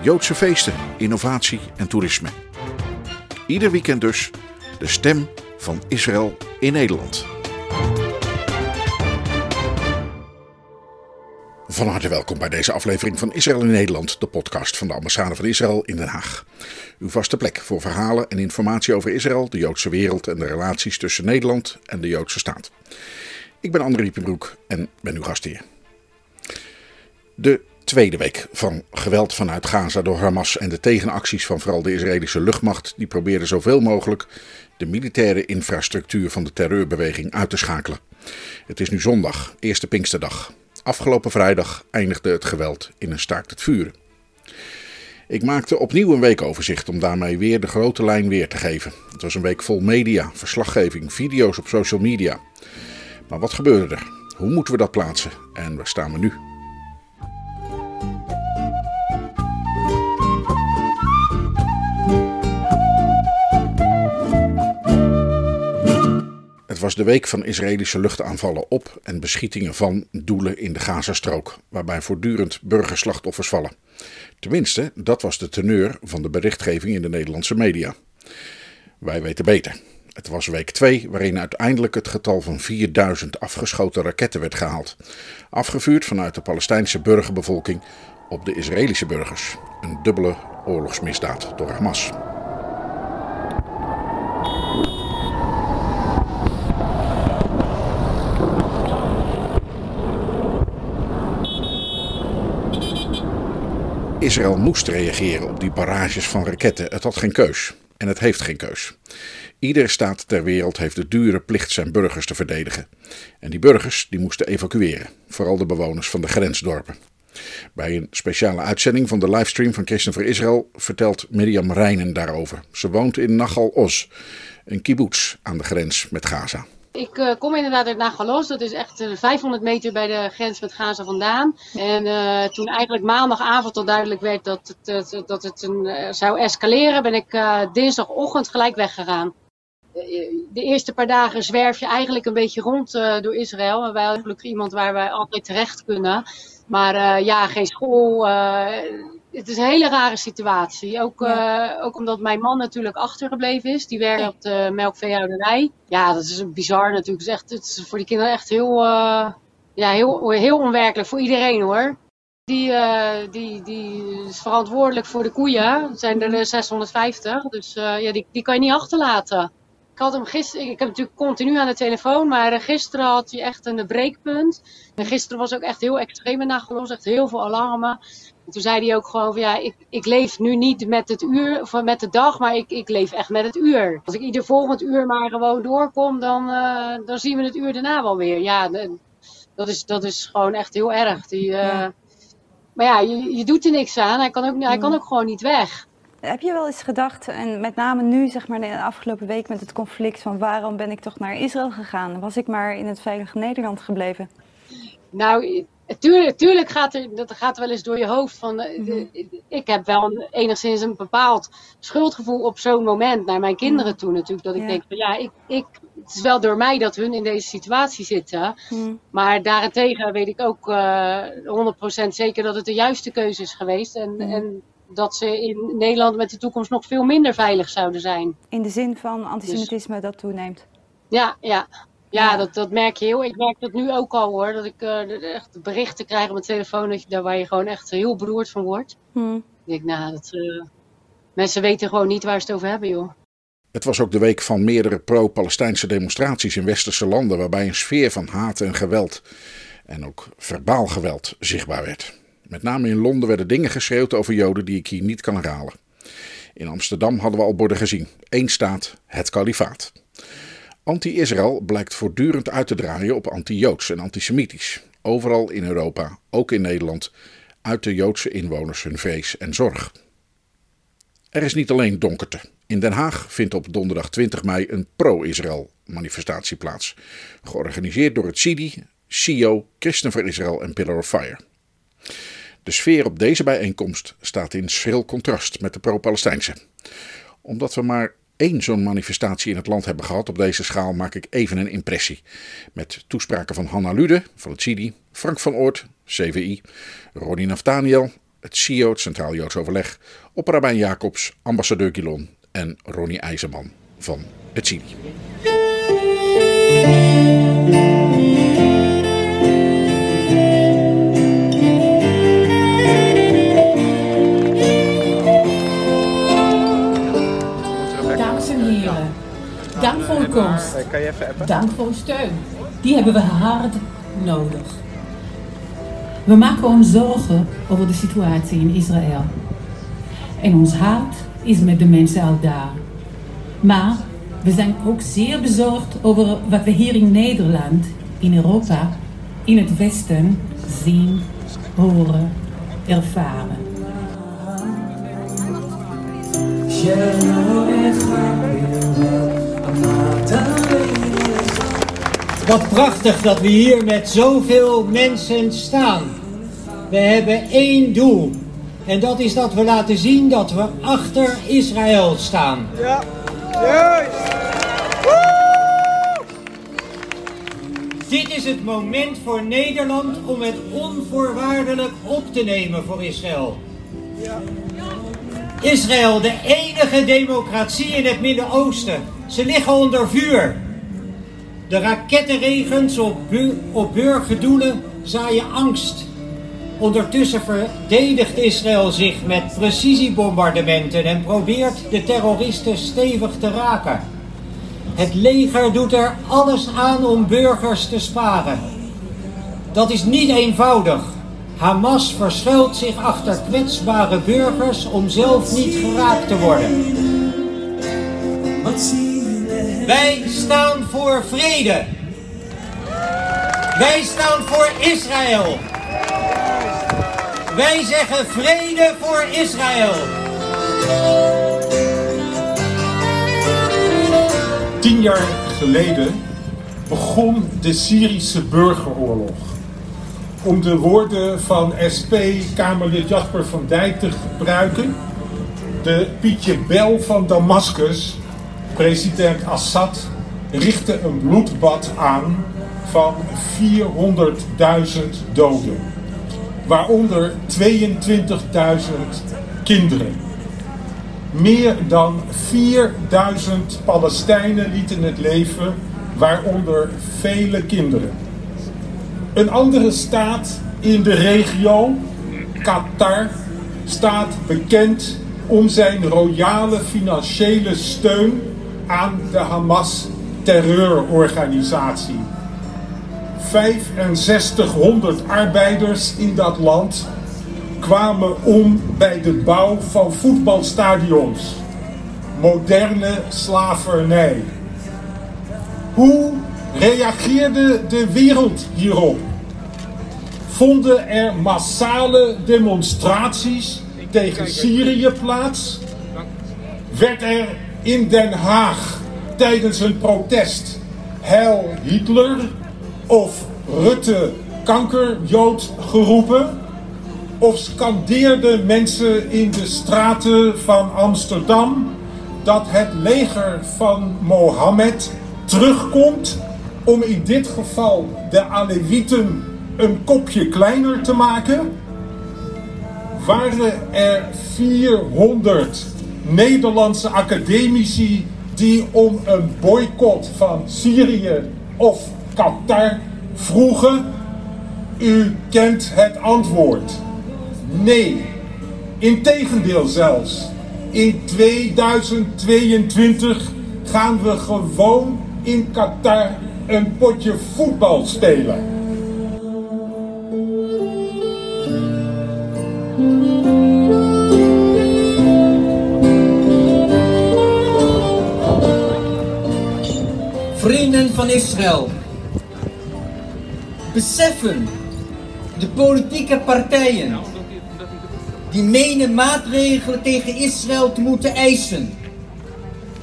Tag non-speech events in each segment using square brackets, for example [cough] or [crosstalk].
Joodse feesten, innovatie en toerisme. Ieder weekend dus de stem van Israël in Nederland. Van harte welkom bij deze aflevering van Israël in Nederland, de podcast van de ambassade van Israël in Den Haag. Uw vaste plek voor verhalen en informatie over Israël, de Joodse wereld en de relaties tussen Nederland en de Joodse staat. Ik ben André Riepenbroek en ben uw gastheer. De tweede week van geweld vanuit Gaza door Hamas en de tegenacties van vooral de Israëlische luchtmacht, die probeerden zoveel mogelijk de militaire infrastructuur van de terreurbeweging uit te schakelen. Het is nu zondag, eerste Pinksterdag. Afgelopen vrijdag eindigde het geweld in een staakt het vuren. Ik maakte opnieuw een weekoverzicht om daarmee weer de grote lijn weer te geven. Het was een week vol media, verslaggeving, video's op social media. Maar wat gebeurde er? Hoe moeten we dat plaatsen? En waar staan we nu? Was de week van Israëlische luchtaanvallen op en beschietingen van doelen in de Gazastrook, waarbij voortdurend burgerslachtoffers vallen. Tenminste, dat was de teneur van de berichtgeving in de Nederlandse media. Wij weten beter. Het was week 2 waarin uiteindelijk het getal van 4000 afgeschoten raketten werd gehaald. Afgevuurd vanuit de Palestijnse burgerbevolking op de Israëlische burgers. Een dubbele oorlogsmisdaad door Hamas. Israël moest reageren op die barrages van raketten. Het had geen keus. En het heeft geen keus. Iedere staat ter wereld heeft de dure plicht zijn burgers te verdedigen. En die burgers die moesten evacueren. Vooral de bewoners van de grensdorpen. Bij een speciale uitzending van de livestream van Christen voor Israël vertelt Mirjam Rijnen daarover. Ze woont in Nachal Oz, een kibbutz aan de grens met Gaza. Ik uh, kom inderdaad uit Nagalos, dat is echt uh, 500 meter bij de grens met Gaza vandaan. En uh, toen eigenlijk maandagavond al duidelijk werd dat het, dat het een, zou escaleren, ben ik dinsdagochtend gelijk weggegaan. De eerste paar dagen zwerf je eigenlijk een beetje rond door Israël. En wij hebben gelukkig iemand waar wij altijd terecht kunnen. Maar ja, geen school het is een hele rare situatie. Ook, ja. uh, ook omdat mijn man natuurlijk achtergebleven is. Die werkt op de melkveehouderij. Ja, dat is bizar natuurlijk. Het is, echt, het is voor die kinderen echt heel, uh, ja, heel, heel onwerkelijk. Voor iedereen hoor. Die, uh, die, die is verantwoordelijk voor de koeien. Het zijn er 650. Dus ja, die, die kan je niet achterlaten. Ik had hem gisteren, ik heb natuurlijk continu aan de telefoon, maar gisteren had hij echt een breekpunt. En gisteren was ook echt heel extreem nagelost, echt heel veel alarmen. En toen zei hij ook gewoon van ja, ik, ik leef nu niet met het uur of met de dag, maar ik, ik leef echt met het uur. Als ik ieder volgend uur maar gewoon doorkom, dan, uh, dan zien we het uur daarna wel weer. Ja, dat is, dat is gewoon echt heel erg. Die, uh, ja. Maar ja, je, je doet er niks aan. Hij kan, ook, hij kan ook gewoon niet weg. Heb je wel eens gedacht, en met name nu, zeg maar, de afgelopen week met het conflict, van waarom ben ik toch naar Israël gegaan? Was ik maar in het veilige Nederland gebleven? Nou, tuurlijk, tuurlijk gaat er, dat gaat wel eens door je hoofd. Van, mm -hmm. ik heb wel een, enigszins een bepaald schuldgevoel op zo'n moment naar mijn kinderen toe natuurlijk. Dat ik ja. denk van ja, ik, ik, het is wel door mij dat hun in deze situatie zitten. Mm. Maar daarentegen weet ik ook uh, 100% zeker dat het de juiste keuze is geweest. En, en dat ze in Nederland met de toekomst nog veel minder veilig zouden zijn. In de zin van antisemitisme dus, dat toeneemt? Ja, ja. Ja, dat, dat merk je heel. Ik merk dat nu ook al hoor. Dat ik uh, echt berichten krijg op mijn telefoon dat je, daar waar je gewoon echt heel beroerd van wordt. Hmm. Ik denk, nou, dat, uh, mensen weten gewoon niet waar ze het over hebben, joh. Het was ook de week van meerdere pro-Palestijnse demonstraties in westerse landen, waarbij een sfeer van haat en geweld en ook verbaal geweld zichtbaar werd. Met name in Londen werden dingen geschreeuwd over Joden die ik hier niet kan herhalen. In Amsterdam hadden we al borden gezien. Eén staat, het kalifaat. Anti-Israël blijkt voortdurend uit te draaien op anti-Joods en antisemitisch. Overal in Europa, ook in Nederland, uit de Joodse inwoners hun vrees en zorg. Er is niet alleen donkerte. In Den Haag vindt op donderdag 20 mei een pro-Israël manifestatie plaats. Georganiseerd door het CIDI, CIO, Christen voor Israël en Pillar of Fire. De sfeer op deze bijeenkomst staat in schril contrast met de pro-Palestijnse. Omdat we maar één zo'n manifestatie in het land hebben gehad op deze schaal, maak ik even een impressie. Met toespraken van Hanna Lude van het CIDI, Frank van Oort, CVI, Ronnie Naftaniel, het CIO, het Centraal Joods Overleg, Opperrabijn Jacobs, ambassadeur Gilon en Ronnie IJzerman van het CIDI. Dank voor uw komst. Kan je even appen? Dank voor uw steun. Die hebben we hard nodig. We maken ons zorgen over de situatie in Israël. En ons hart is met de mensen al daar. Maar we zijn ook zeer bezorgd over wat we hier in Nederland, in Europa, in het Westen zien, horen, ervaren. Wat prachtig dat we hier met zoveel mensen staan. We hebben één doel. En dat is dat we laten zien dat we achter Israël staan. Ja, juist! Dit is het moment voor Nederland om het onvoorwaardelijk op te nemen voor Israël. Israël, de enige democratie in het Midden-Oosten. Ze liggen onder vuur. De rakettenregens op, bu- op burgerdoelen zaaien angst. Ondertussen verdedigt Israël zich met precisiebombardementen en probeert de terroristen stevig te raken. Het leger doet er alles aan om burgers te sparen. Dat is niet eenvoudig. Hamas verschuilt zich achter kwetsbare burgers om zelf niet geraakt te worden. Wij staan voor vrede. Wij staan voor Israël. Wij zeggen vrede voor Israël. Tien jaar geleden begon de Syrische burgeroorlog. Om de woorden van SP-Kamerlid Jasper van Dijk te gebruiken, de Pietje Bel van Damascus, president Assad, richtte een bloedbad aan van 400.000 doden, waaronder 22.000 kinderen. Meer dan 4000 Palestijnen lieten het leven, waaronder vele kinderen. Een andere staat in de regio, Qatar, staat bekend om zijn royale financiële steun aan de Hamas-terreurorganisatie. 6500 arbeiders in dat land kwamen om bij de bouw van voetbalstadions. Moderne slavernij. Hoe reageerde de wereld hierop? Vonden er massale demonstraties tegen Syrië plaats? Werd er in Den Haag tijdens een protest Heil Hitler of Rutte kankerjood geroepen? Of scandeerden mensen in de straten van Amsterdam dat het leger van Mohammed terugkomt om in dit geval de Alewieten een kopje kleiner te maken? Waren er 400 Nederlandse academici die om een boycott van Syrië of Qatar vroegen? U kent het antwoord. Nee, integendeel zelfs. In 2022 gaan we gewoon in Qatar een potje voetbal spelen. Van Israël, beseffen de politieke partijen die menen maatregelen tegen Israël te moeten eisen.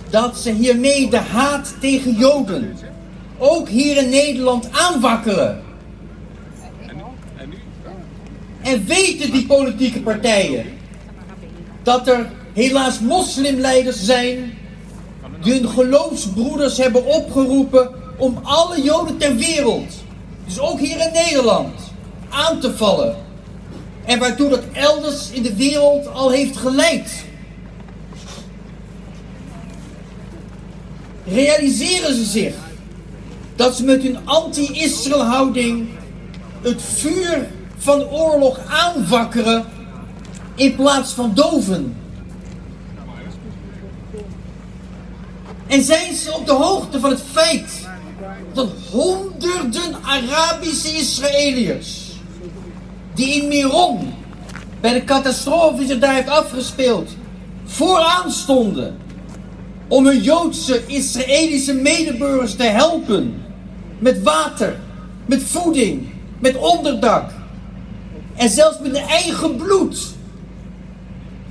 Dat ze hiermee de haat tegen Joden, ook hier in Nederland, aanwakkeren. En weten die politieke partijen dat er helaas moslimleiders zijn hun geloofsbroeders hebben opgeroepen om alle Joden ter wereld, dus ook hier in Nederland, aan te vallen. En waartoe dat elders in de wereld al heeft geleid. Realiseren ze zich dat ze met hun anti-Israël houding het vuur van oorlog aanwakkeren in plaats van doven? En zijn ze op de hoogte van het feit dat honderden Arabische Israëliërs die in Miron bij de catastrofe die zich daar heeft afgespeeld vooraan stonden om hun Joodse Israëlische medeburgers te helpen met water, met voeding, met onderdak en zelfs met hun eigen bloed.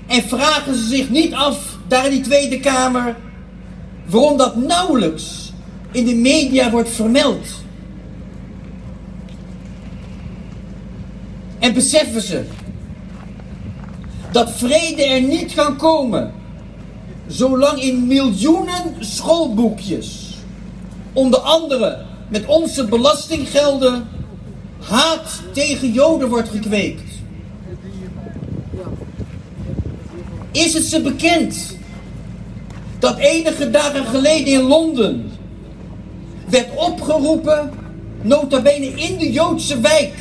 En vragen ze zich niet af, daar in die Tweede Kamer, waarom dat nauwelijks in de media wordt vermeld. En beseffen ze dat vrede er niet kan komen zolang in miljoenen schoolboekjes, onder andere met onze belastinggelden, haat tegen Joden wordt gekweekt. Is het ze bekend dat enige dagen geleden in Londen werd opgeroepen, nota bene in de Joodse wijk,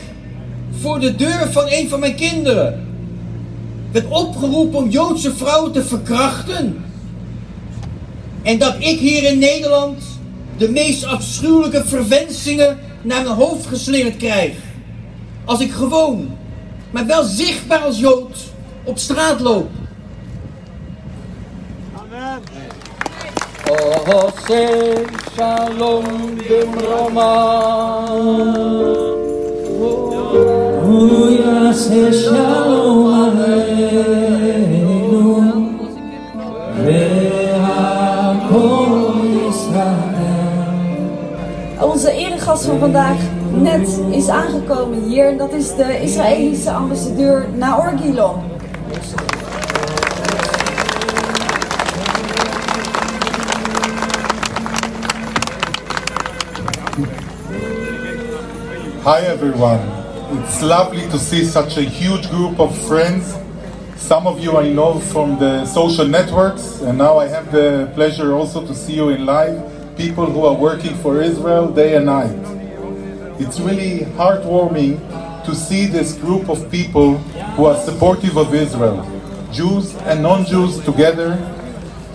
voor de deur van een van mijn kinderen, werd opgeroepen om Joodse vrouwen te verkrachten. En dat ik hier in Nederland de meest afschuwelijke verwensingen naar mijn hoofd geslingerd krijg. Als ik gewoon, maar wel zichtbaar als Jood, op straat loop. Oh, say shalom shalom aleinu. Onze eregast van vandaag net is aangekomen hier. en Dat is de Israëlische ambassadeur Naor Gilon. Hi everyone. It's lovely to see such a huge group of friends. Some of you I know from the social networks, and now I have the pleasure also to see you in live. People who are working for Israel day and night. It's really heartwarming to see this group of people who are supportive of Israel, Jews and non Jews together,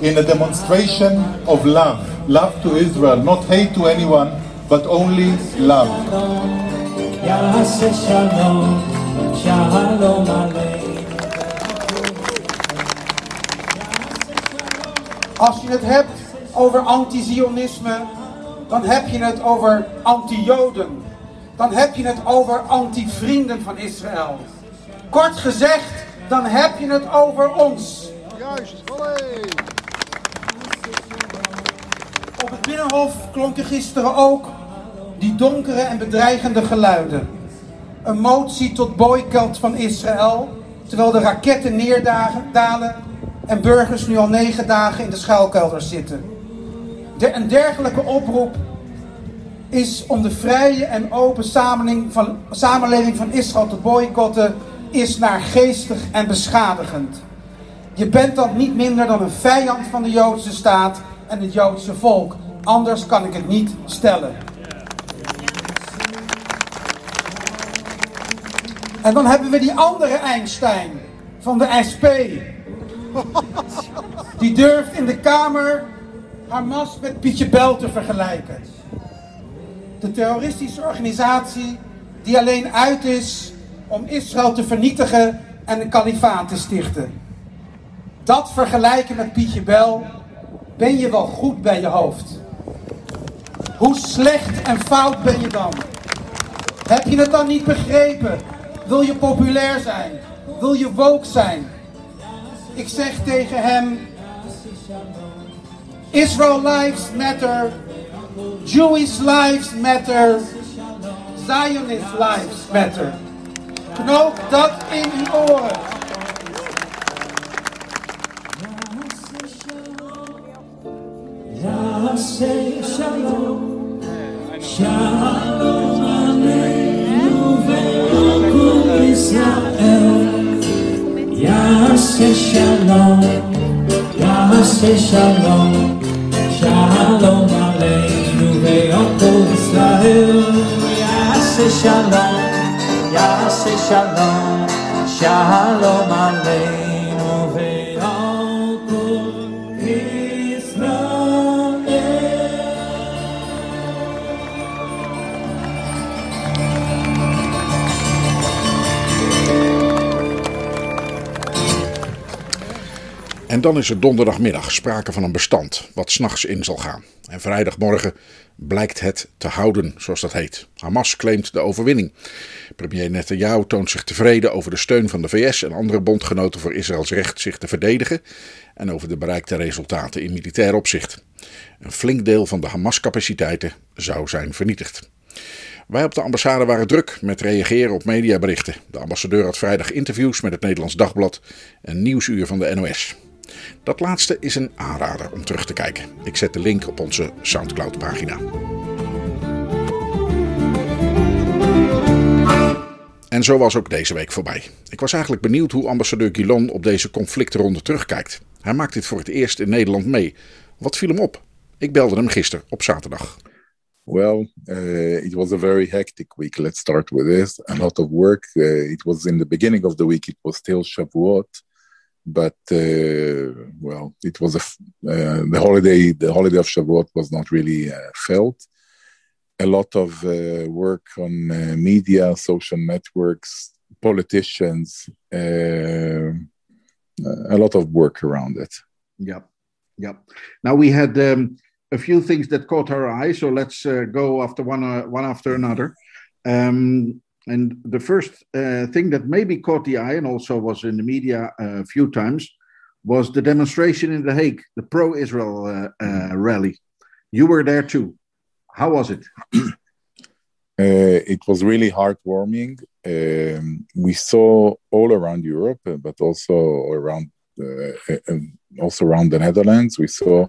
in a demonstration of love. Love to Israel, not hate to anyone, but only love. יעשה שלום, שלום עלינו. Als je het hebt over anti-Zionisme, dan heb je het over anti-Joden. Dan heb je het over anti-vrienden van Israël. Kort gezegd, dan heb je het over ons. Juist, Op het Binnenhof klonken gisteren ook die donkere en bedreigende geluiden. Een motie tot boycott van Israël, terwijl de raketten neerdalen en burgers nu al negen dagen in de schuilkelders zitten. De, een dergelijke oproep is om de vrije en open samenleving van, samenleving van Israël te boycotten, is naargeestig en beschadigend. Je bent dan niet minder dan een vijand van de Joodse staat en het Joodse volk. Anders kan ik het niet stellen. En dan hebben we die andere Einstein van de SP. Die durft in de Kamer Hamas met Pietje Bel te vergelijken. De terroristische organisatie die alleen uit is om Israël te vernietigen en een kalifaat te stichten. Dat vergelijken met Pietje Bel, ben je wel goed bij je hoofd. Hoe slecht en fout ben je dan? Heb je het dan niet begrepen? Wil je populair zijn? wil je woke zijn? Ik zeg tegen hem, Israel lives matter, Jewish lives matter, Zionist lives matter. Knoop dat in uw oren. Shalom Yisrael. Yaseh shalom, Yaseh shalom, shalom aleinu ve'alkol Yisrael. Yaseh shalom, Yaseh shalom, shalom aleinu En dan is er donderdagmiddag sprake van een bestand wat s'nachts in zal gaan. En vrijdagmorgen blijkt het te houden, zoals dat heet. Hamas claimt de overwinning. Premier Netanyahu toont zich tevreden over de steun van de VS en andere bondgenoten voor Israëls recht zich te verdedigen en over de bereikte resultaten in militair opzicht. Een flink deel van de Hamas-capaciteiten zou zijn vernietigd. Wij op de ambassade waren druk met reageren op mediaberichten. De ambassadeur had vrijdag interviews met het Nederlands Dagblad en Nieuwsuur van de NOS. Dat laatste is een aanrader om terug te kijken. Ik zet de link op onze Soundcloud-pagina. En zo was ook deze week voorbij. Ik was eigenlijk benieuwd hoe ambassadeur Guilon op deze conflictronde terugkijkt. Hij maakt dit voor het eerst in Nederland mee. Wat viel hem op? Ik belde hem gisteren op zaterdag. Well, uh, it was a very hectic week. Let's start with this. A lot of work. Uh, it was in the beginning of the week. It was still Shavuot, but uh, well, it was uh, the holiday. The holiday of Shavuot was not really uh, felt. A lot of work on media, social networks, politicians. A lot of work around it. Yep. Yep. Now we had um, a few things that caught our eye, so let's uh, go after one, uh, one after another. Um, and the first uh, thing that maybe caught the eye and also was in the media a few times was the demonstration in The Hague, the pro-Israel uh, uh, rally. You were there too. How was it? [clears throat] Uh, it was really heartwarming. Um, we saw all around Europe, uh, but also around uh, uh, also around the Netherlands. We saw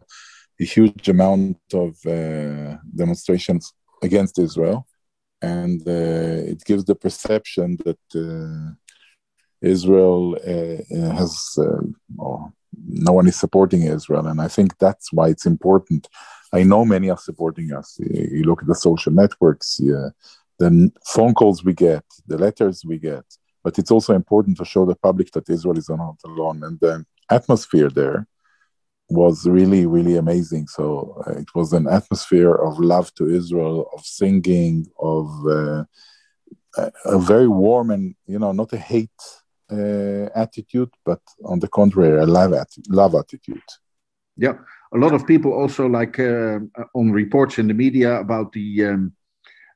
a huge amount of uh, demonstrations against Israel, and uh, it gives the perception that uh, Israel uh, has no one is supporting Israel, and I think that's why it's important. I know many are supporting us. You you look at the social networks, yeah, the phone calls we get, the letters we get, but it's also important to show the public that Israel is not alone, and the atmosphere there was really really amazing. So uh, it was an atmosphere of love to israel of singing of uh, a, very warm and you know not a hate uh, attitude but on the contrary a love, atti- love attitude. Yeah, a lot of people also like uh, on reports in the media about the um,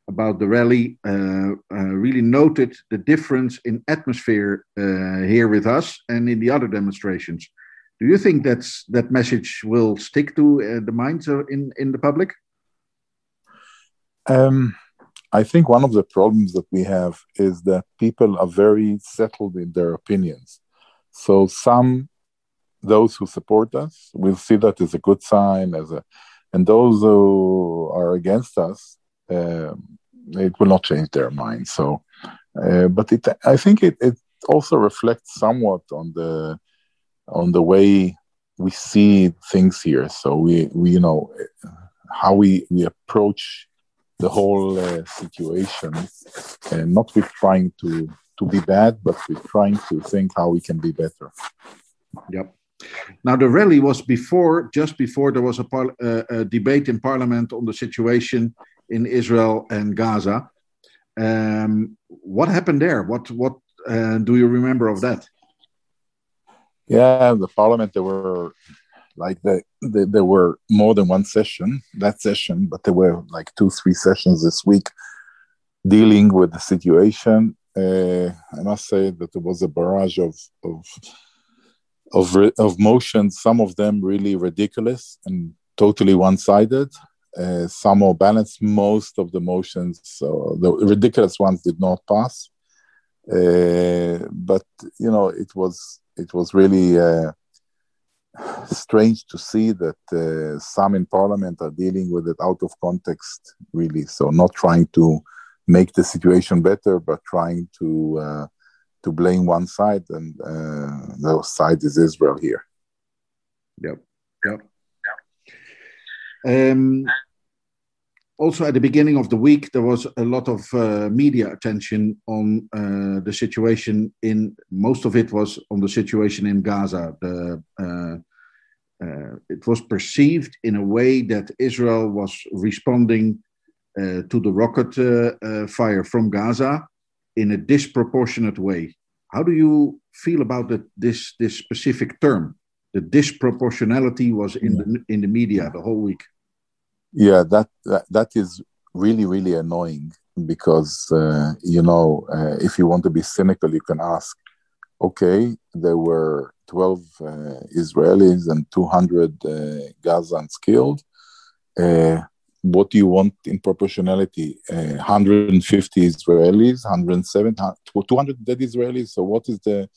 about the rally uh, uh, really noted the difference in atmosphere here with us and in the other demonstrations. Do you think that's that message will stick to uh, the minds of, in in the public? Um, I think one of the problems that we have is that people are very settled in their opinions. So some, those who support us, will see that as a good sign, as a, and those who are against us, um, it will not change their mind. So, uh, but it, I think it, it also reflects somewhat on the, on the way we see things here. So we, we you know, how we we approach the whole uh, situation, and not with trying to to be bad, but with trying to think how we can be better. Yep. Now the rally was before, just before there was a, par- uh, a debate in Parliament on the situation in Israel and Gaza. Um, what happened there? What what uh, do you remember of that? Yeah, the parliament there were like the, the there were more than one session that session, but there were like two three sessions this week dealing with the situation. uh, I must say that it was a barrage of of of, of motions. Some of them really ridiculous and totally one-sided. Uh, some more balanced. Most of the motions, so the ridiculous ones, did not pass. Uh, but you know, it was it was really uh, strange to see that uh, some in parliament are dealing with it out of context, really. So not trying to make the situation better, but trying to uh, to blame one side, and uh, the side is Israel here. Yep. Yep, yep. Um, also, at the beginning of the week, there was a lot of uh, media attention on uh, the situation in. Most of it was on the situation in Gaza. The, uh, uh it was perceived in a way that Israel was responding uh, to the rocket uh, fire from Gaza in a disproportionate way. How do you feel about the, this this specific term? The disproportionality was in the in the media the whole week yeah that, that that is really really annoying because uh, you know uh, if you want to be cynical you can ask okay there were 12 uh, israelis and 200 uh, gazans killed. Uh, what do you want in proportionality? 150 uh, israelis 107 200 dead israelis. So what is the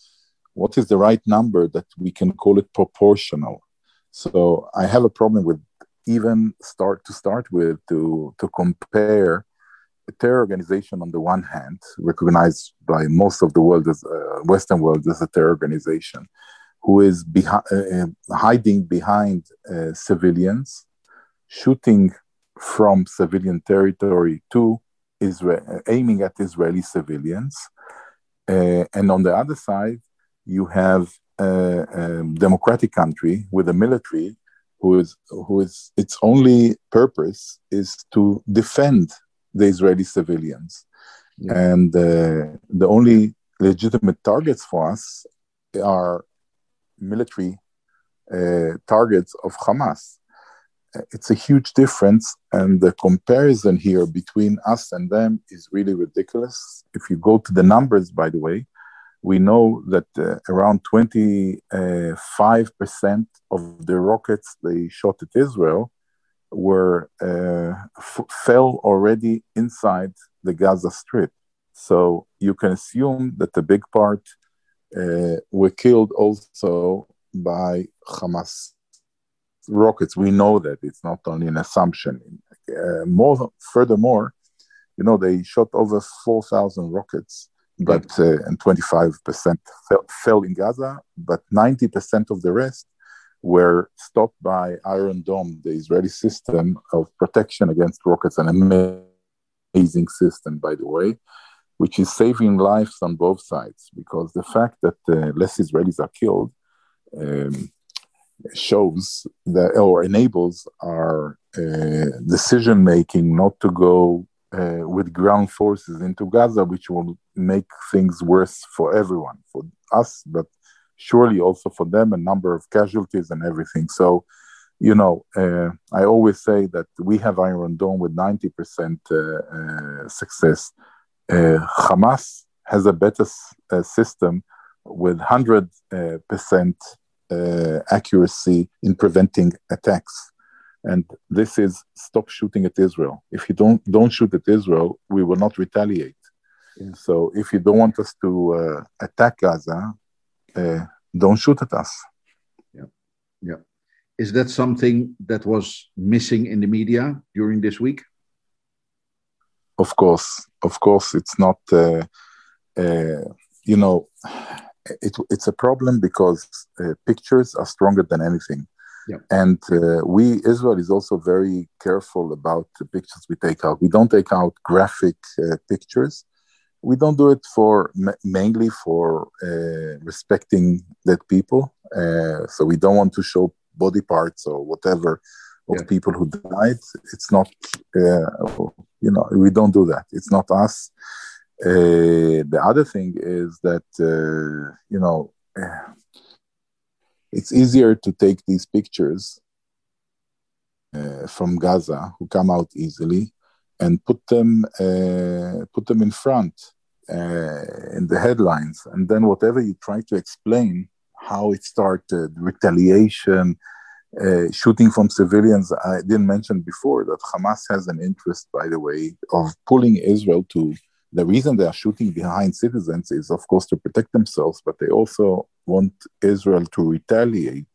what is the right number that we can call it proportional? So i have a problem with even start to start with to to compare a terror organization on the one hand, recognized by most of the world as uh, Western world as a terror organization, who is behi- uh, hiding behind uh, civilians, shooting from civilian territory to Israel, aiming at Israeli civilians, uh, and on the other side, you have a, a democratic country with a military who is who is its only purpose is to defend the Israeli civilians, yeah. and uh, the only legitimate targets for us are military uh, targets of Hamas. It's a huge difference, and the comparison here between us and them is really ridiculous. If you go to the numbers, by the way, we know that uh, around 25% of the rockets they shot at Israel were uh, f- fell already inside the Gaza Strip. So you can assume that the big part uh, were killed also by Hamas rockets. We know that it's not only an assumption. Uh, more, furthermore, you know, they shot over 4,000 rockets but uh, and 25% fell, fell in Gaza, but 90% of the rest were stopped by Iron Dome, the Israeli system of protection against rockets, an amazing system, by the way, which is saving lives on both sides. Because the fact that uh, less Israelis are killed um, shows that or enables our uh, decision making not to go uh, with ground forces into Gaza, which will make things worse for everyone, for us, but surely also for them, a number of casualties and everything. So, you know, uh, I always say that we have Iron Dome with 90% uh, uh, success. Uh, Hamas has a better uh, system with 100% accuracy in preventing attacks and this is stop shooting at Israel. If you don't don't shoot at Israel, we will not retaliate. Yeah. So if you don't want us to uh, attack Gaza, uh, don't shoot at us. Yeah, yeah. Is that something that was missing in the media during this week? Of course, of course, it's not. Uh, uh you know, it, it's a problem because uh, pictures are stronger than anything. Yeah. And uh, we, Israel, is also very careful about the pictures we take out. We don't take out graphic uh, pictures. We don't do it for mainly for uh, respecting dead people. Uh, so we don't want to show body parts or whatever of yeah. people who died. It's not, uh, you know, we don't do that. It's not us. Uh, the other thing is that, you know, it's easier to take these pictures uh, from Gaza who come out easily and put them uh, put them in front uh, in the headlines, and then whatever you try to explain how it started, retaliation, uh, shooting from civilians. I didn't mention before that Hamas has an interest, by the way, of pulling Israel to. The reason they are shooting behind citizens is, of course, to protect themselves, but they also want Israel to retaliate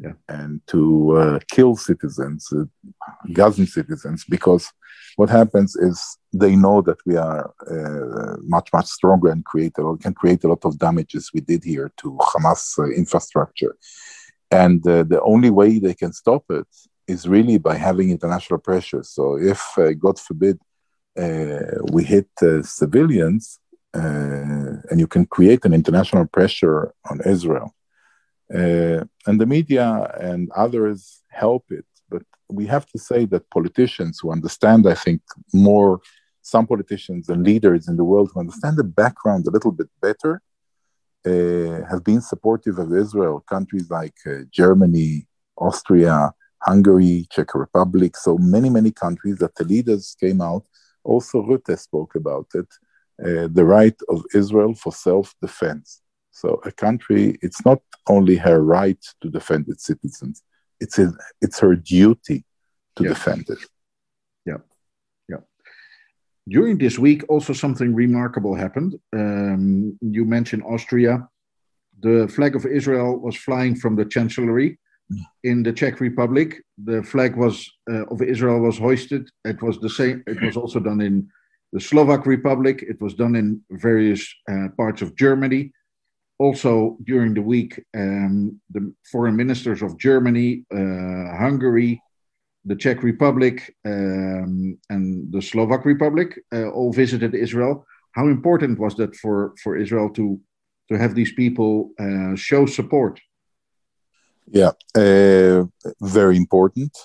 yeah. and to uh, kill citizens, uh, Gazan citizens, because what happens is they know that we are uh, much much stronger and create a lot, can create a lot of damages. We did here to Hamas uh, infrastructure, and uh, the only way they can stop it is really by having international pressure. So if uh, God forbid we hit civilians, and you can create an international pressure on Israel uh, and the media and others help it. But we have to say that politicians who understand, I think, more, some politicians and leaders in the world who understand the background a little bit better, uh, have been supportive of Israel. Countries like uh, Germany, Austria, Hungary, Czech Republic, so many, many countries that the leaders came out. Also, Rutte spoke about it uh, the right of Israel for self defense. So a country, it's not only her right to defend its citizens, it's, a, it's her duty to Yeah. defend it. Yeah, yeah. During this week, also something remarkable happened. Um, you mentioned Austria. The flag of Israel was flying from the Chancellery in the Czech Republic. The flag was uh, of Israel was hoisted. It was the same. It was also done in the Slovak Republic. It was done in various uh, parts of Germany. Also during the week, um, the foreign ministers of Germany, uh, Hungary, the Czech Republic, um, and the Slovak Republic uh, all visited Israel. How important was that for, for Israel to to have these people uh, show support? Yeah, uh, very important.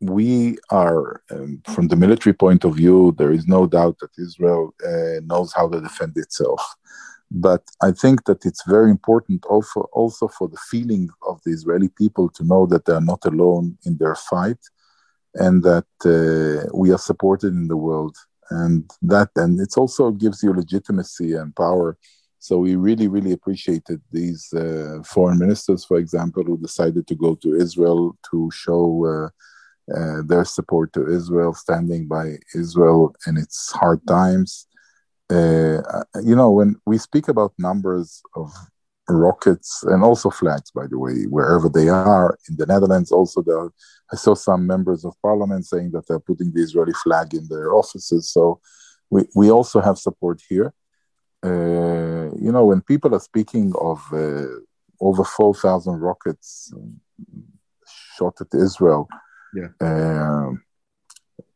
We are, um, from the military point of view, there is no doubt that Israel uh, knows how to defend itself. But I think that it's very important also, also for the feeling of the Israeli people to know that they are not alone in their fight and that uh, we are supported in the world. And that, and it also gives you legitimacy and power so we really, really appreciated these uh, foreign ministers, for example, who decided to go to Israel to show uh, uh, their support to Israel, standing by Israel in its hard times. Uh, you know, when we speak about numbers of rockets and also flags, by the way, wherever they are in the Netherlands, also there, I saw some members of parliament saying that they're putting the Israeli flag in their offices. So we, we also have support here uh, you know, when people are speaking of uh, over 4,000 rockets shot at Israel, Yeah. um,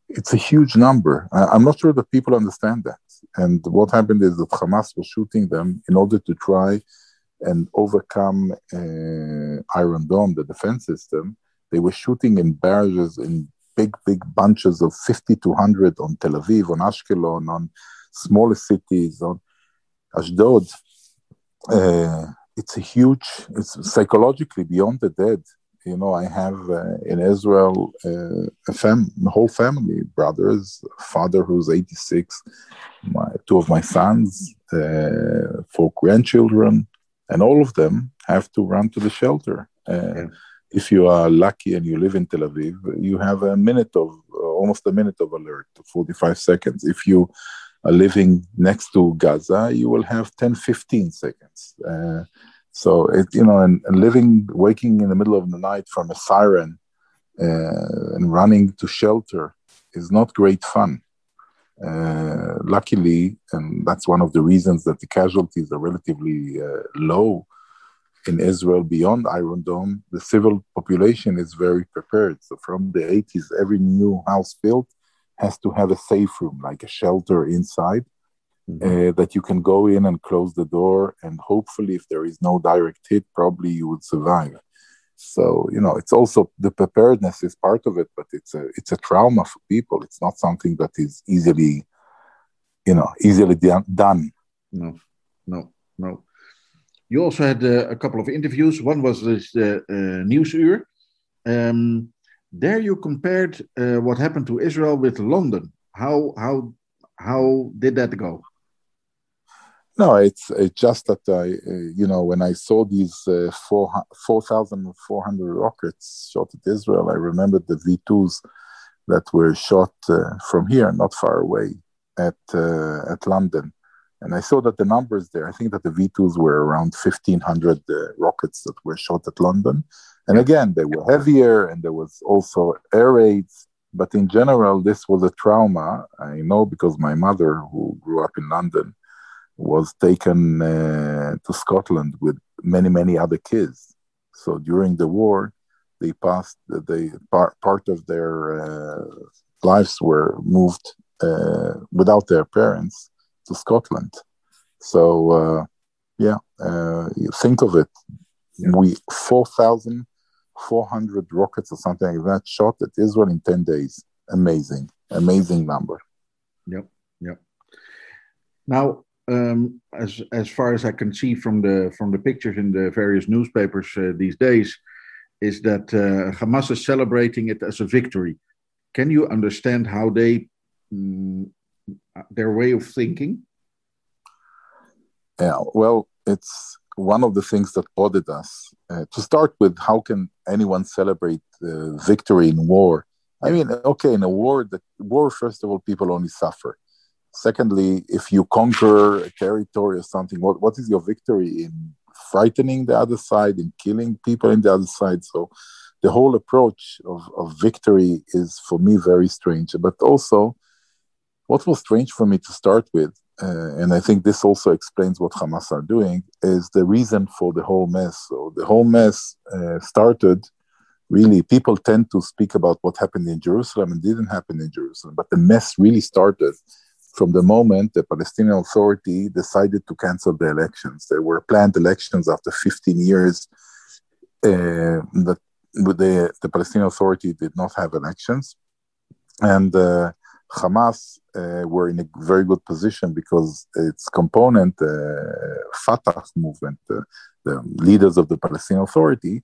it's a huge number. I, I'm not sure that people understand that. And what happened is that Hamas was shooting them in order to try and overcome uh, Iron Dome, the defense system. They were shooting in barrages in big, big bunches of 50 to 100 on Tel Aviv, on Ashkelon, on smaller cities, on Ashdod. Uh, it's a huge, it's psychologically beyond the dead. You know, I have uh, in Israel uh, a fam- whole family, brothers, father who's 86, my, two of my sons, uh, four grandchildren, and all of them have to run to the shelter. Uh, If you are lucky and you live in Tel Aviv, you have a minute of uh, almost a minute of alert, 45 seconds. If you are living next to Gaza, you will have 10, 15 seconds. So, it, you know, and, and living, waking in the middle of the night from a siren uh, and running to shelter is not great fun. Uh, luckily, and that's one of the reasons that the casualties are relatively uh, low in Israel beyond Iron Dome, the civil population is very prepared. So from the 80s, every new house built has to have a safe room, like a shelter inside, uh, that you can go in and close the door. And hopefully, if there is no direct hit, probably you would survive. So you know, it's also the preparedness is part of it, but it's a it's a trauma for people. It's not something that is easily, you know, easily done. done. No, no, no. You also had uh, a couple of interviews. One was this uh, uh. Um, there you compared uh, what happened to Israel with London. How how how did that go? No, it's it's just that I, uh, you know, when I saw these uh, four four thousand four hundred rockets shot at Israel, I remembered the V twos that were shot uh, from here, not far away, at uh, at London, and I saw that the numbers there. I think that the V twos were around fifteen hundred uh, rockets that were shot at London, and again they were heavier, and there was also air raids. But in general, this was a trauma. I know because my mother, who grew up in London was taken uh, to Scotland with many, many other kids. So during the war, they passed, they part, part of their uh, lives were moved uh, without their parents to Scotland. So, uh, yeah, uh, you think of it. We 4,400 rockets or something like that shot at Israel in 10 days. Amazing, amazing number. Yep, yep. Now, um, as as far as I can see from the from the pictures in the various newspapers uh, these days, is that uh, Hamas is celebrating it as a victory. Can you understand how they mm, their way of thinking? Yeah, well, it's one of the things that bothered us. Uh, to start with, how can anyone celebrate uh, victory in war? I mean, okay, in a war, the war first of all, people only suffer secondly, if you conquer a territory or something, what, what is your victory in frightening the other side, in killing people in the other side? So the whole approach of, of victory is for me very strange. But also, what was strange for me to start with, uh, and I think this also explains what Hamas are doing, is the reason for the whole mess. So the whole mess uh, started really people tend to speak about what happened in Jerusalem and didn't happen in Jerusalem, but the mess really started from the moment the Palestinian Authority decided to cancel the elections. There were planned elections after 15 years uh, that the, the Palestinian Authority did not have elections. And uh, Hamas uh, were in a very good position because its component, uh, Fatah movement, uh, the leaders of the Palestinian Authority,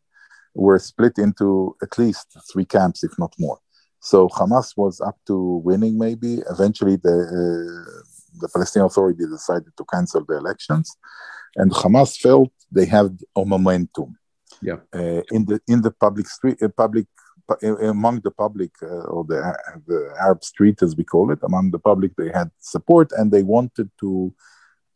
were split into at least three camps, if not more. So Hamas was up to winning, maybe. Eventually, the uh, the Palestinian Authority decided to cancel the elections, and Hamas felt they had a momentum. Yeah. Uh, in the in the public street, uh, public among the public uh, or the the Arab street, as we call it, among the public, they had support, and they wanted to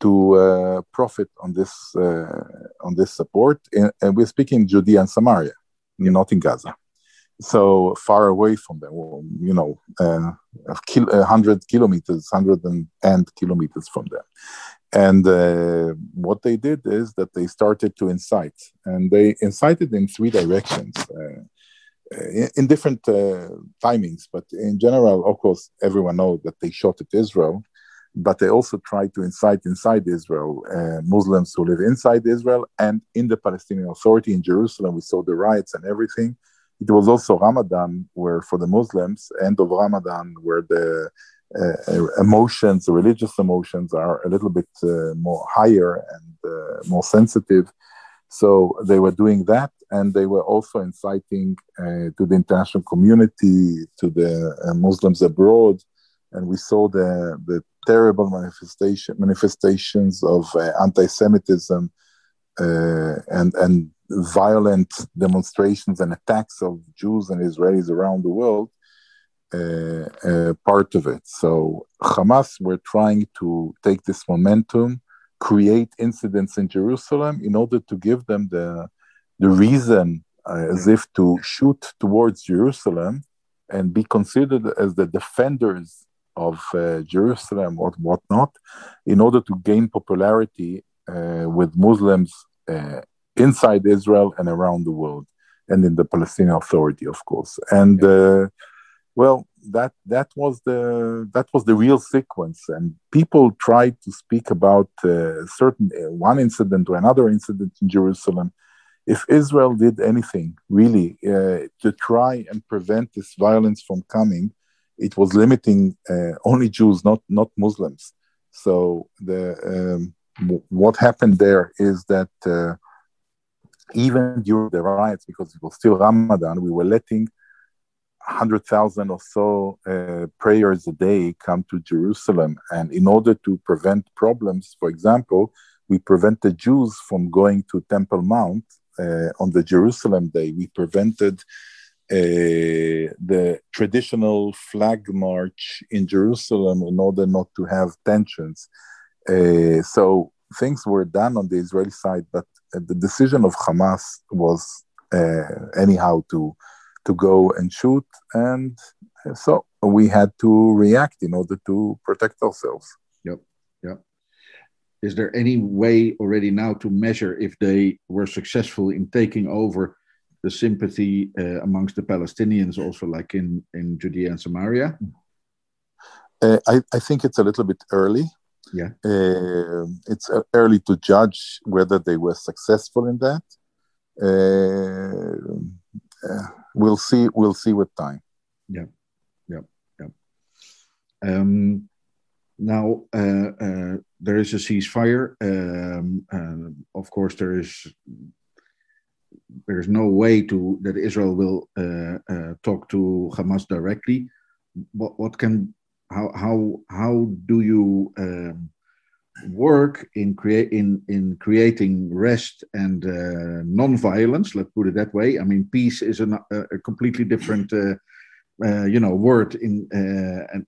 to uh, profit on this uh, on this support. and we're speaking Judea and Samaria, yeah. not in Gaza so far away from them, you know, uh, kil- 100 kilometers, 100 kilometers from them. And uh, what they did is that they started to incite, and they incited in three directions. Uh, in, in, different uh, timings, but in general, of course, everyone knows that they shot at Israel, but they also tried to incite inside Israel uh, Muslims who live inside Israel and in the Palestinian Authority in Jerusalem. We saw the riots and everything it was also Ramadan, where for the Muslims, end of Ramadan, where the uh, emotions, religious emotions, are a little bit uh, more higher and uh, more sensitive. So they were doing that, and they were also inciting uh, to the international community, to the uh, Muslims abroad, and we saw the the terrible manifestation manifestations of uh, anti-Semitism and and violent demonstrations and attacks of Jews and Israelis around the world uh, uh, part of it. So Hamas were trying to take this momentum, create incidents in Jerusalem in order to give them the the reason uh, as if to shoot towards Jerusalem and be considered as the defenders of uh, Jerusalem or whatnot, in order to gain popularity uh, with Muslims uh, inside Israel and around the world, and in the Palestinian Authority, of course. And uh, well, that that was the that was the real sequence, and people tried to speak about uh, certain uh, one incident or another incident in Jerusalem. If Israel did anything really uh, to try and prevent this violence from coming, it was limiting uh, only Jews, not not Muslims. So the um, what happened there is that uh, even during the riots, because it was still Ramadan, we were letting 100,000 or so uh, prayers a day come to Jerusalem. And in order to prevent problems, for example, we prevented Jews from going to Temple Mount uh, on the Jerusalem day. We prevented uh, the traditional flag march in Jerusalem in order not to have tensions. Uh, so things were done on the Israeli side, but the decision of Hamas was uh, anyhow to to go and shoot, and so we had to react in order to protect ourselves. Yep, yep. Is there any way already now to measure if they were successful in taking over the sympathy uh, amongst the Palestinians, also like in in Judea and Samaria? Uh, I, I think it's a little bit early. Yeah. Uh, it's early to judge whether they were successful in that. Uh, uh, we'll see. We'll see with time. Yeah, yeah, yeah. Um, now uh, uh, there is a ceasefire. Um, uh, of course, there is there is no way to that Israel will uh, uh, talk to Hamas directly. What what can how how how do you um, work in create in in creating rest and uh, non-violence? Let's put it that way. I mean peace is an, a, completely different uh, uh, you know word in uh, and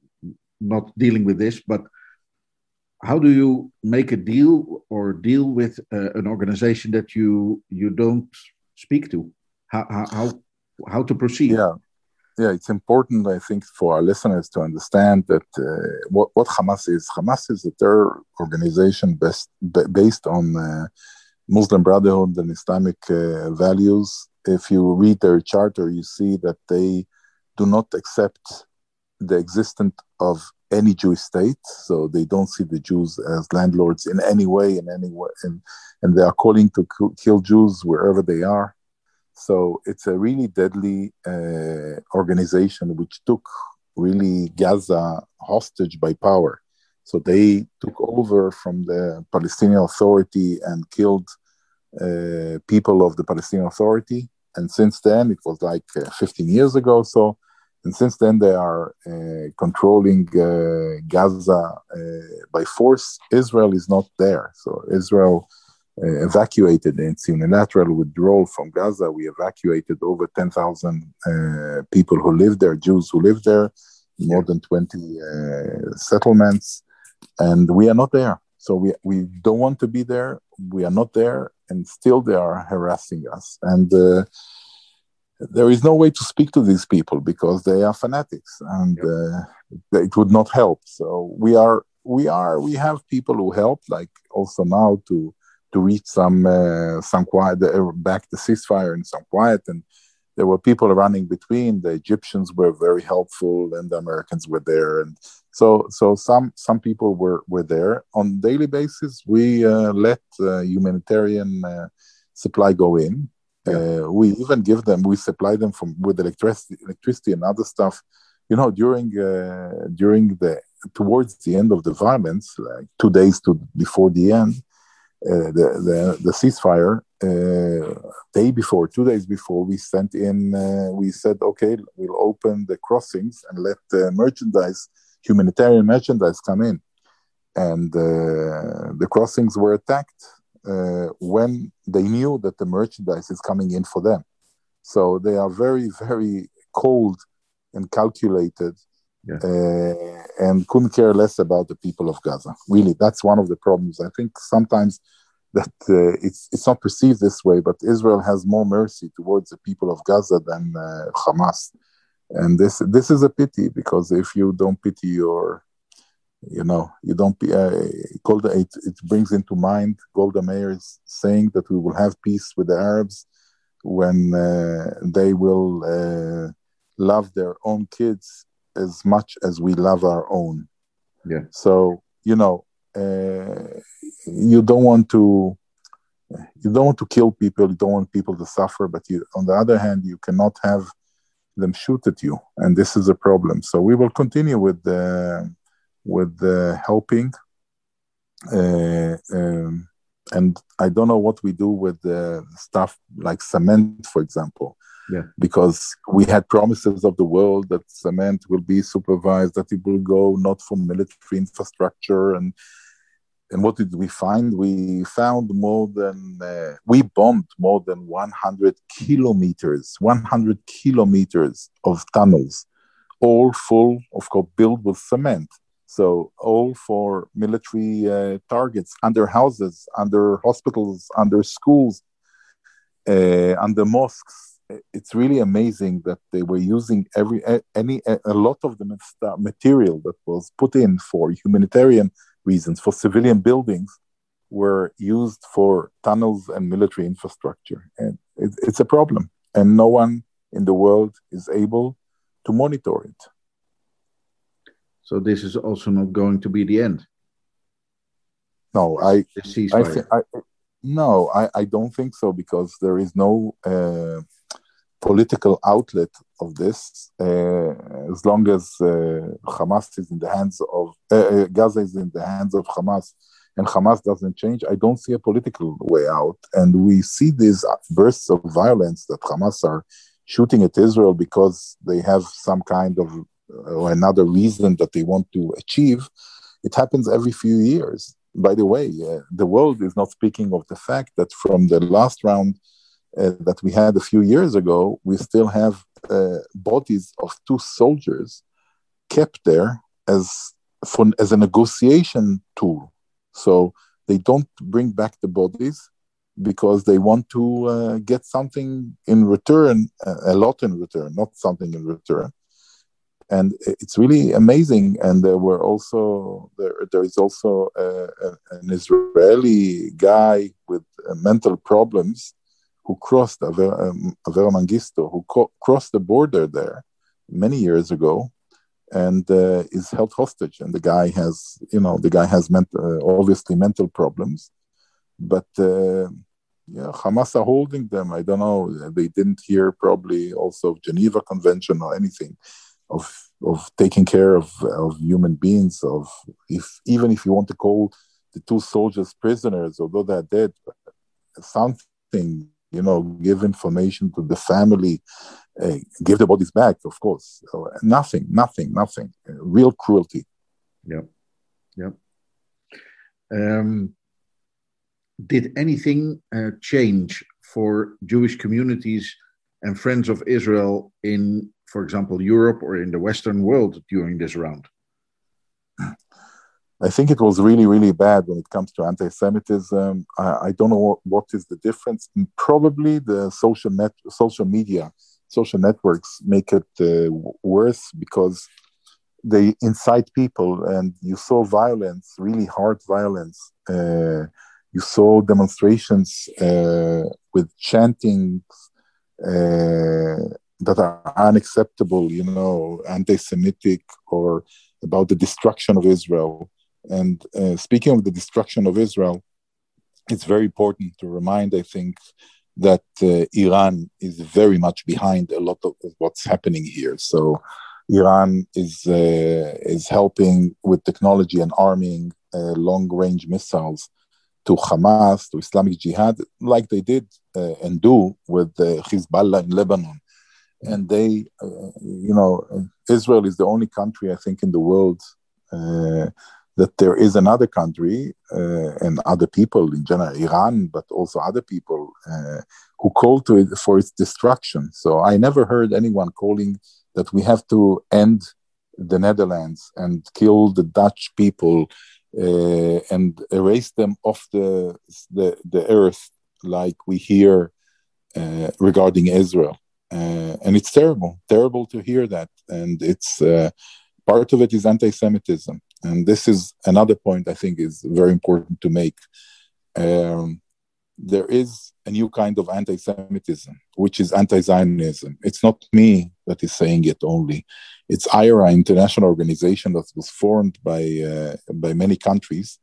not dealing with this but how do you make a deal or deal with uh, an organization that you you don't speak to? How how how to proceed? Yeah yeah, it's important, I think, for our listeners to understand that uh, what, what Hamas is. Hamas is a terror organization best, based on uh, Muslim Brotherhood and Islamic uh, values. If you read their charter, you see that they do not accept the existence of any Jewish state. So they don't see the Jews as landlords in any way, in any way, and, and they are calling to kill Jews wherever they are. So it's a really deadly uh, organization which took really Gaza hostage by power. So they took over from the Palestinian Authority and killed uh, people of the Palestinian Authority. And since then, it was like uh, 15 years ago. So, and since then, they are uh, controlling uh, Gaza uh, by force. Israel is not there. So Israel uh, evacuated its unilateral withdrawal from Gaza. We evacuated over 10,000 uh, people who live there, Jews who live there, more than 20 uh, settlements, and we are not there. So we, we don't want to be there. We are not there, and still they are harassing us. And uh, there is no way to speak to these people because they are fanatics, and uh, it would not help. So we are we are we have people who help, like also now to to reach some uh, some quiet, uh, back the ceasefire and some quiet. And there were people running between. The Egyptians were very helpful, and the Americans were there. And so so some some people were were there on daily basis. We uh, let uh, humanitarian uh, supply go in. Uh, we even give them. We supply them from with electricity, electricity and other stuff. You know, during during the towards the end of the violence, like two days to before the end, uh, the, the, the ceasefire uh, day before, two days before, we sent in, uh, we said, okay, we'll open the crossings and let the merchandise, humanitarian merchandise come in. And the crossings were attacked when they knew that the merchandise is coming in for them. So they are very, very cold and calculated uh, and couldn't care less about the people of Gaza. Really, that's one of the problems. I think sometimes that uh, it's it's not perceived this way, but Israel has more mercy towards the people of Gaza than uh, Hamas, and this this is a pity because if you don't pity your you know you don't uh, it, it brings into mind Golda Meir's saying that we will have peace with the Arabs when uh, they will uh, love their own kids as much as we love our own. Yeah. So you know, uh, you don't want to you don't want to kill people. You don't want people to suffer. But you, on the other hand, you cannot have them shoot at you, and this is a problem. So we will continue with the with the helping. Uh, um, and I don't know what we do with the stuff like cement, for example. Yeah. Because we had promises of the world that cement will be supervised, that it will go not for military infrastructure, and and what did we find? We found more than uh, we bombed more than 100 kilometers, 100 kilometers of tunnels, all full of course built with cement. So all for military uh, targets, under houses, under hospitals, under schools, uh, under mosques. It's really amazing that they were using every any a lot of the material that was put in for humanitarian reasons for civilian buildings were used for tunnels and military infrastructure, and it, it's a problem. And no one in the world is able to monitor it. So this is also not going to be the end. No, I, I, I no, I, I don't think so because there is no uh, political outlet of this. Uh, as long as uh, Hamas is in the hands of uh, Gaza is in the hands of Hamas, and Hamas doesn't change, I don't see a political way out. And we see these bursts of violence that Hamas are shooting at Israel because they have some kind of or another reason that they want to achieve. It happens every few years by the way, uh, the world is not speaking of the fact that from the last round uh, that we had a few years ago, we still have uh, bodies of two soldiers kept there as for, as a negotiation tool. So they don't bring back the bodies because they want to uh, get something in return, a lot in return, not something in return and it's really amazing. And there were also there there is also a, a, an Israeli guy with uh, mental problems who crossed Avera, um, Avera Mengistu, who co- crossed the border there many years ago, and uh, is held hostage. And the guy has, you know, the guy has mental, uh, obviously mental problems, but. Uh, yeah, Hamas are holding them. I don't know. They didn't hear probably also of Geneva Convention or anything of of taking care of of human beings of if even if you want to call the two soldiers prisoners although they're dead something you know give information to the family uh, give the bodies back of course. So nothing nothing nothing. Real cruelty. Yeah yeah um, did anything uh, change for jewish communities and friends of israel in for example, Europe or in the Western world during this round? [laughs] I think it was really, really bad when it comes to anti-Semitism. I, I don't know what, what is the difference. Probably the social net, social media, social networks make it uh, worse because they incite people, and you saw violence, really hard violence. Uh, you saw demonstrations uh, with chanting, uh, that are unacceptable, you know, anti-Semitic or about the destruction of Israel. And uh, speaking of the destruction of Israel, it's very important to remind, I think, that uh, Iran is very much behind a lot of what's happening here. So Iran is uh, is helping with technology and arming uh, long-range missiles to Hamas, to Islamic Jihad, like they did uh, and do with Hezbollah in Lebanon and they, uh, you know, Israel is the only country I think in the world uh, that there is another country uh, and other people in general, Iran, but also other people uh, who call to it for its destruction. So I never heard anyone calling that we have to end the Netherlands and kill the Dutch people uh, and erase them off the the, the earth like we hear uh, regarding Israel uh, and it's terrible, terrible to hear that. And it's uh, part of it is anti-Semitism, and this is another point I think is very important to make. Um, there is a new kind of anti-Semitism, which is anti-Zionism. It's not me that is saying it only. It's ira international organization that was formed by uh, by many countries,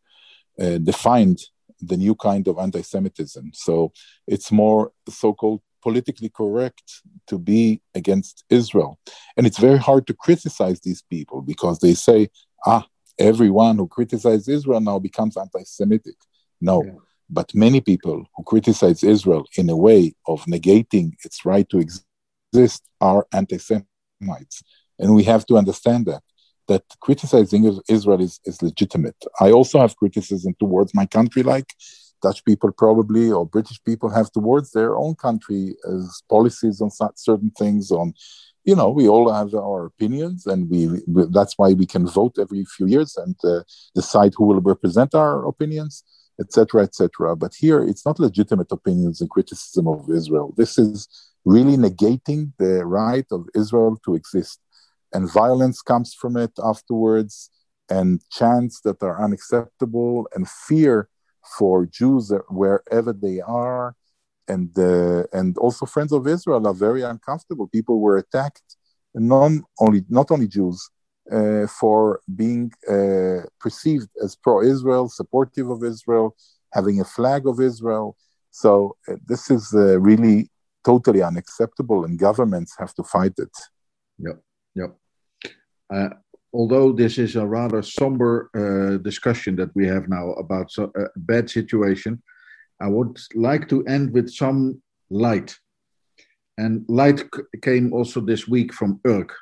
uh, defined the new kind of anti-Semitism. So it's more so-called politically correct to be against Israel. And it's very hard to criticize these people because they say, ah, everyone who criticizes Israel now becomes anti Semitic. No. Yeah. But many people who criticize Israel in a way of negating its right to exist are anti-Semites, and we have to understand that that criticizing Israel is, is legitimate. I also have criticism towards my country, like Dutch people probably or British people have towards their own country as policies on certain things. On, you know, we all have our opinions, and we, we that's why we can vote every few years and uh, decide who will represent our opinions etc., etc. But here, it's not legitimate opinions and criticism of Israel. This is really negating the right of Israel to exist, and violence comes from it afterwards, and chants that are unacceptable, and fear for Jews wherever they are, and uh, and also friends of Israel are very uncomfortable. People were attacked, non only not only Jews, uh, for being uh, perceived as pro-Israel, supportive of Israel, having a flag of Israel. So uh, this is uh, really totally unacceptable, and governments have to fight it. Yep, yep. Uh, although this is a rather somber discussion that we have now about a bad situation, I would like to end with some light. And light came also this week from Urk,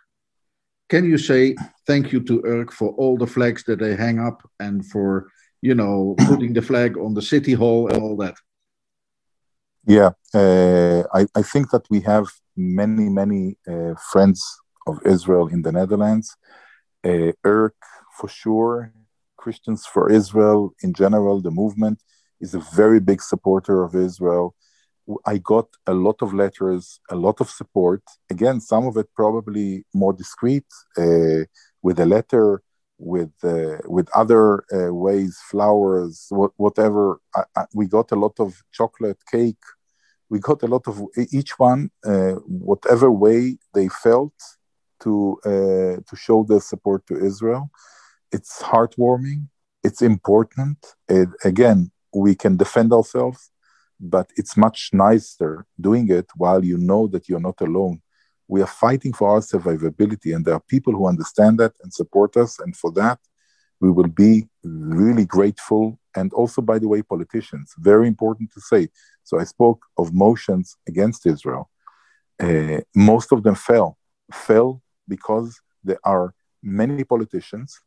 can you say thank you to Urk for all the flags that they hang up and for you know [coughs] putting the flag on the city hall and all that? Yeah, uh, I, I think that we have many many uh, friends of Israel in the Netherlands. Uh, Urk for sure, Christians for Israel in general, the movement is a very big supporter of Israel. I got a lot of letters, a lot of support. Again, some of it probably more discreet, uh, with a letter, with uh, with other uh, ways, flowers, wh- whatever. I, I, we got a lot of chocolate, cake. We got a lot of each one, uh, whatever way they felt to uh, to show their support to Israel. It's heartwarming. It's important. It, again, we can defend ourselves but it's much nicer doing it while you know that you're not alone. We are fighting for our survivability, and there are people who understand that and support us. And for that, we will be really grateful. And also, by the way, politicians, very important to say. So I spoke of motions against Israel. Uh, most of them fell, fell because there are many politicians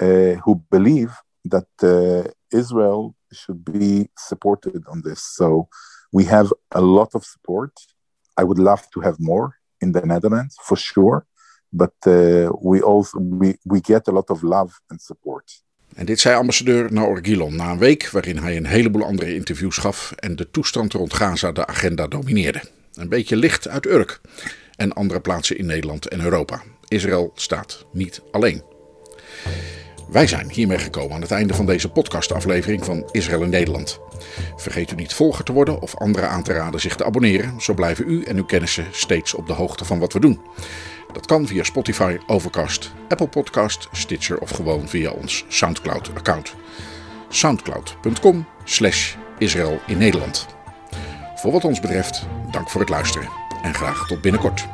uh, who believe that uh, Israel should be supported on this. So we have a lot of support. I would love to have more in the Netherlands for sure, but uh, we also we, we get a lot of love and support. En dit zei ambassadeur Naor Gilon na een week waarin hij een heleboel andere interviews gaf en de toestand rond Gaza de agenda domineerde. Een beetje licht uit Urk en andere plaatsen in Nederland en Europa. Israël staat niet alleen. Wij zijn hiermee gekomen aan het einde van deze podcastaflevering van Israël in Nederland. Vergeet u niet volger te worden of anderen aan te raden zich te abonneren. Zo blijven u en uw kennissen steeds op de hoogte van wat we doen. Dat kan via Spotify, Overcast, Apple Podcast, Stitcher of gewoon via ons Soundcloud-account. Soundcloud.com slash Israël in Nederland. Voor wat ons betreft, dank voor het luisteren en graag tot binnenkort.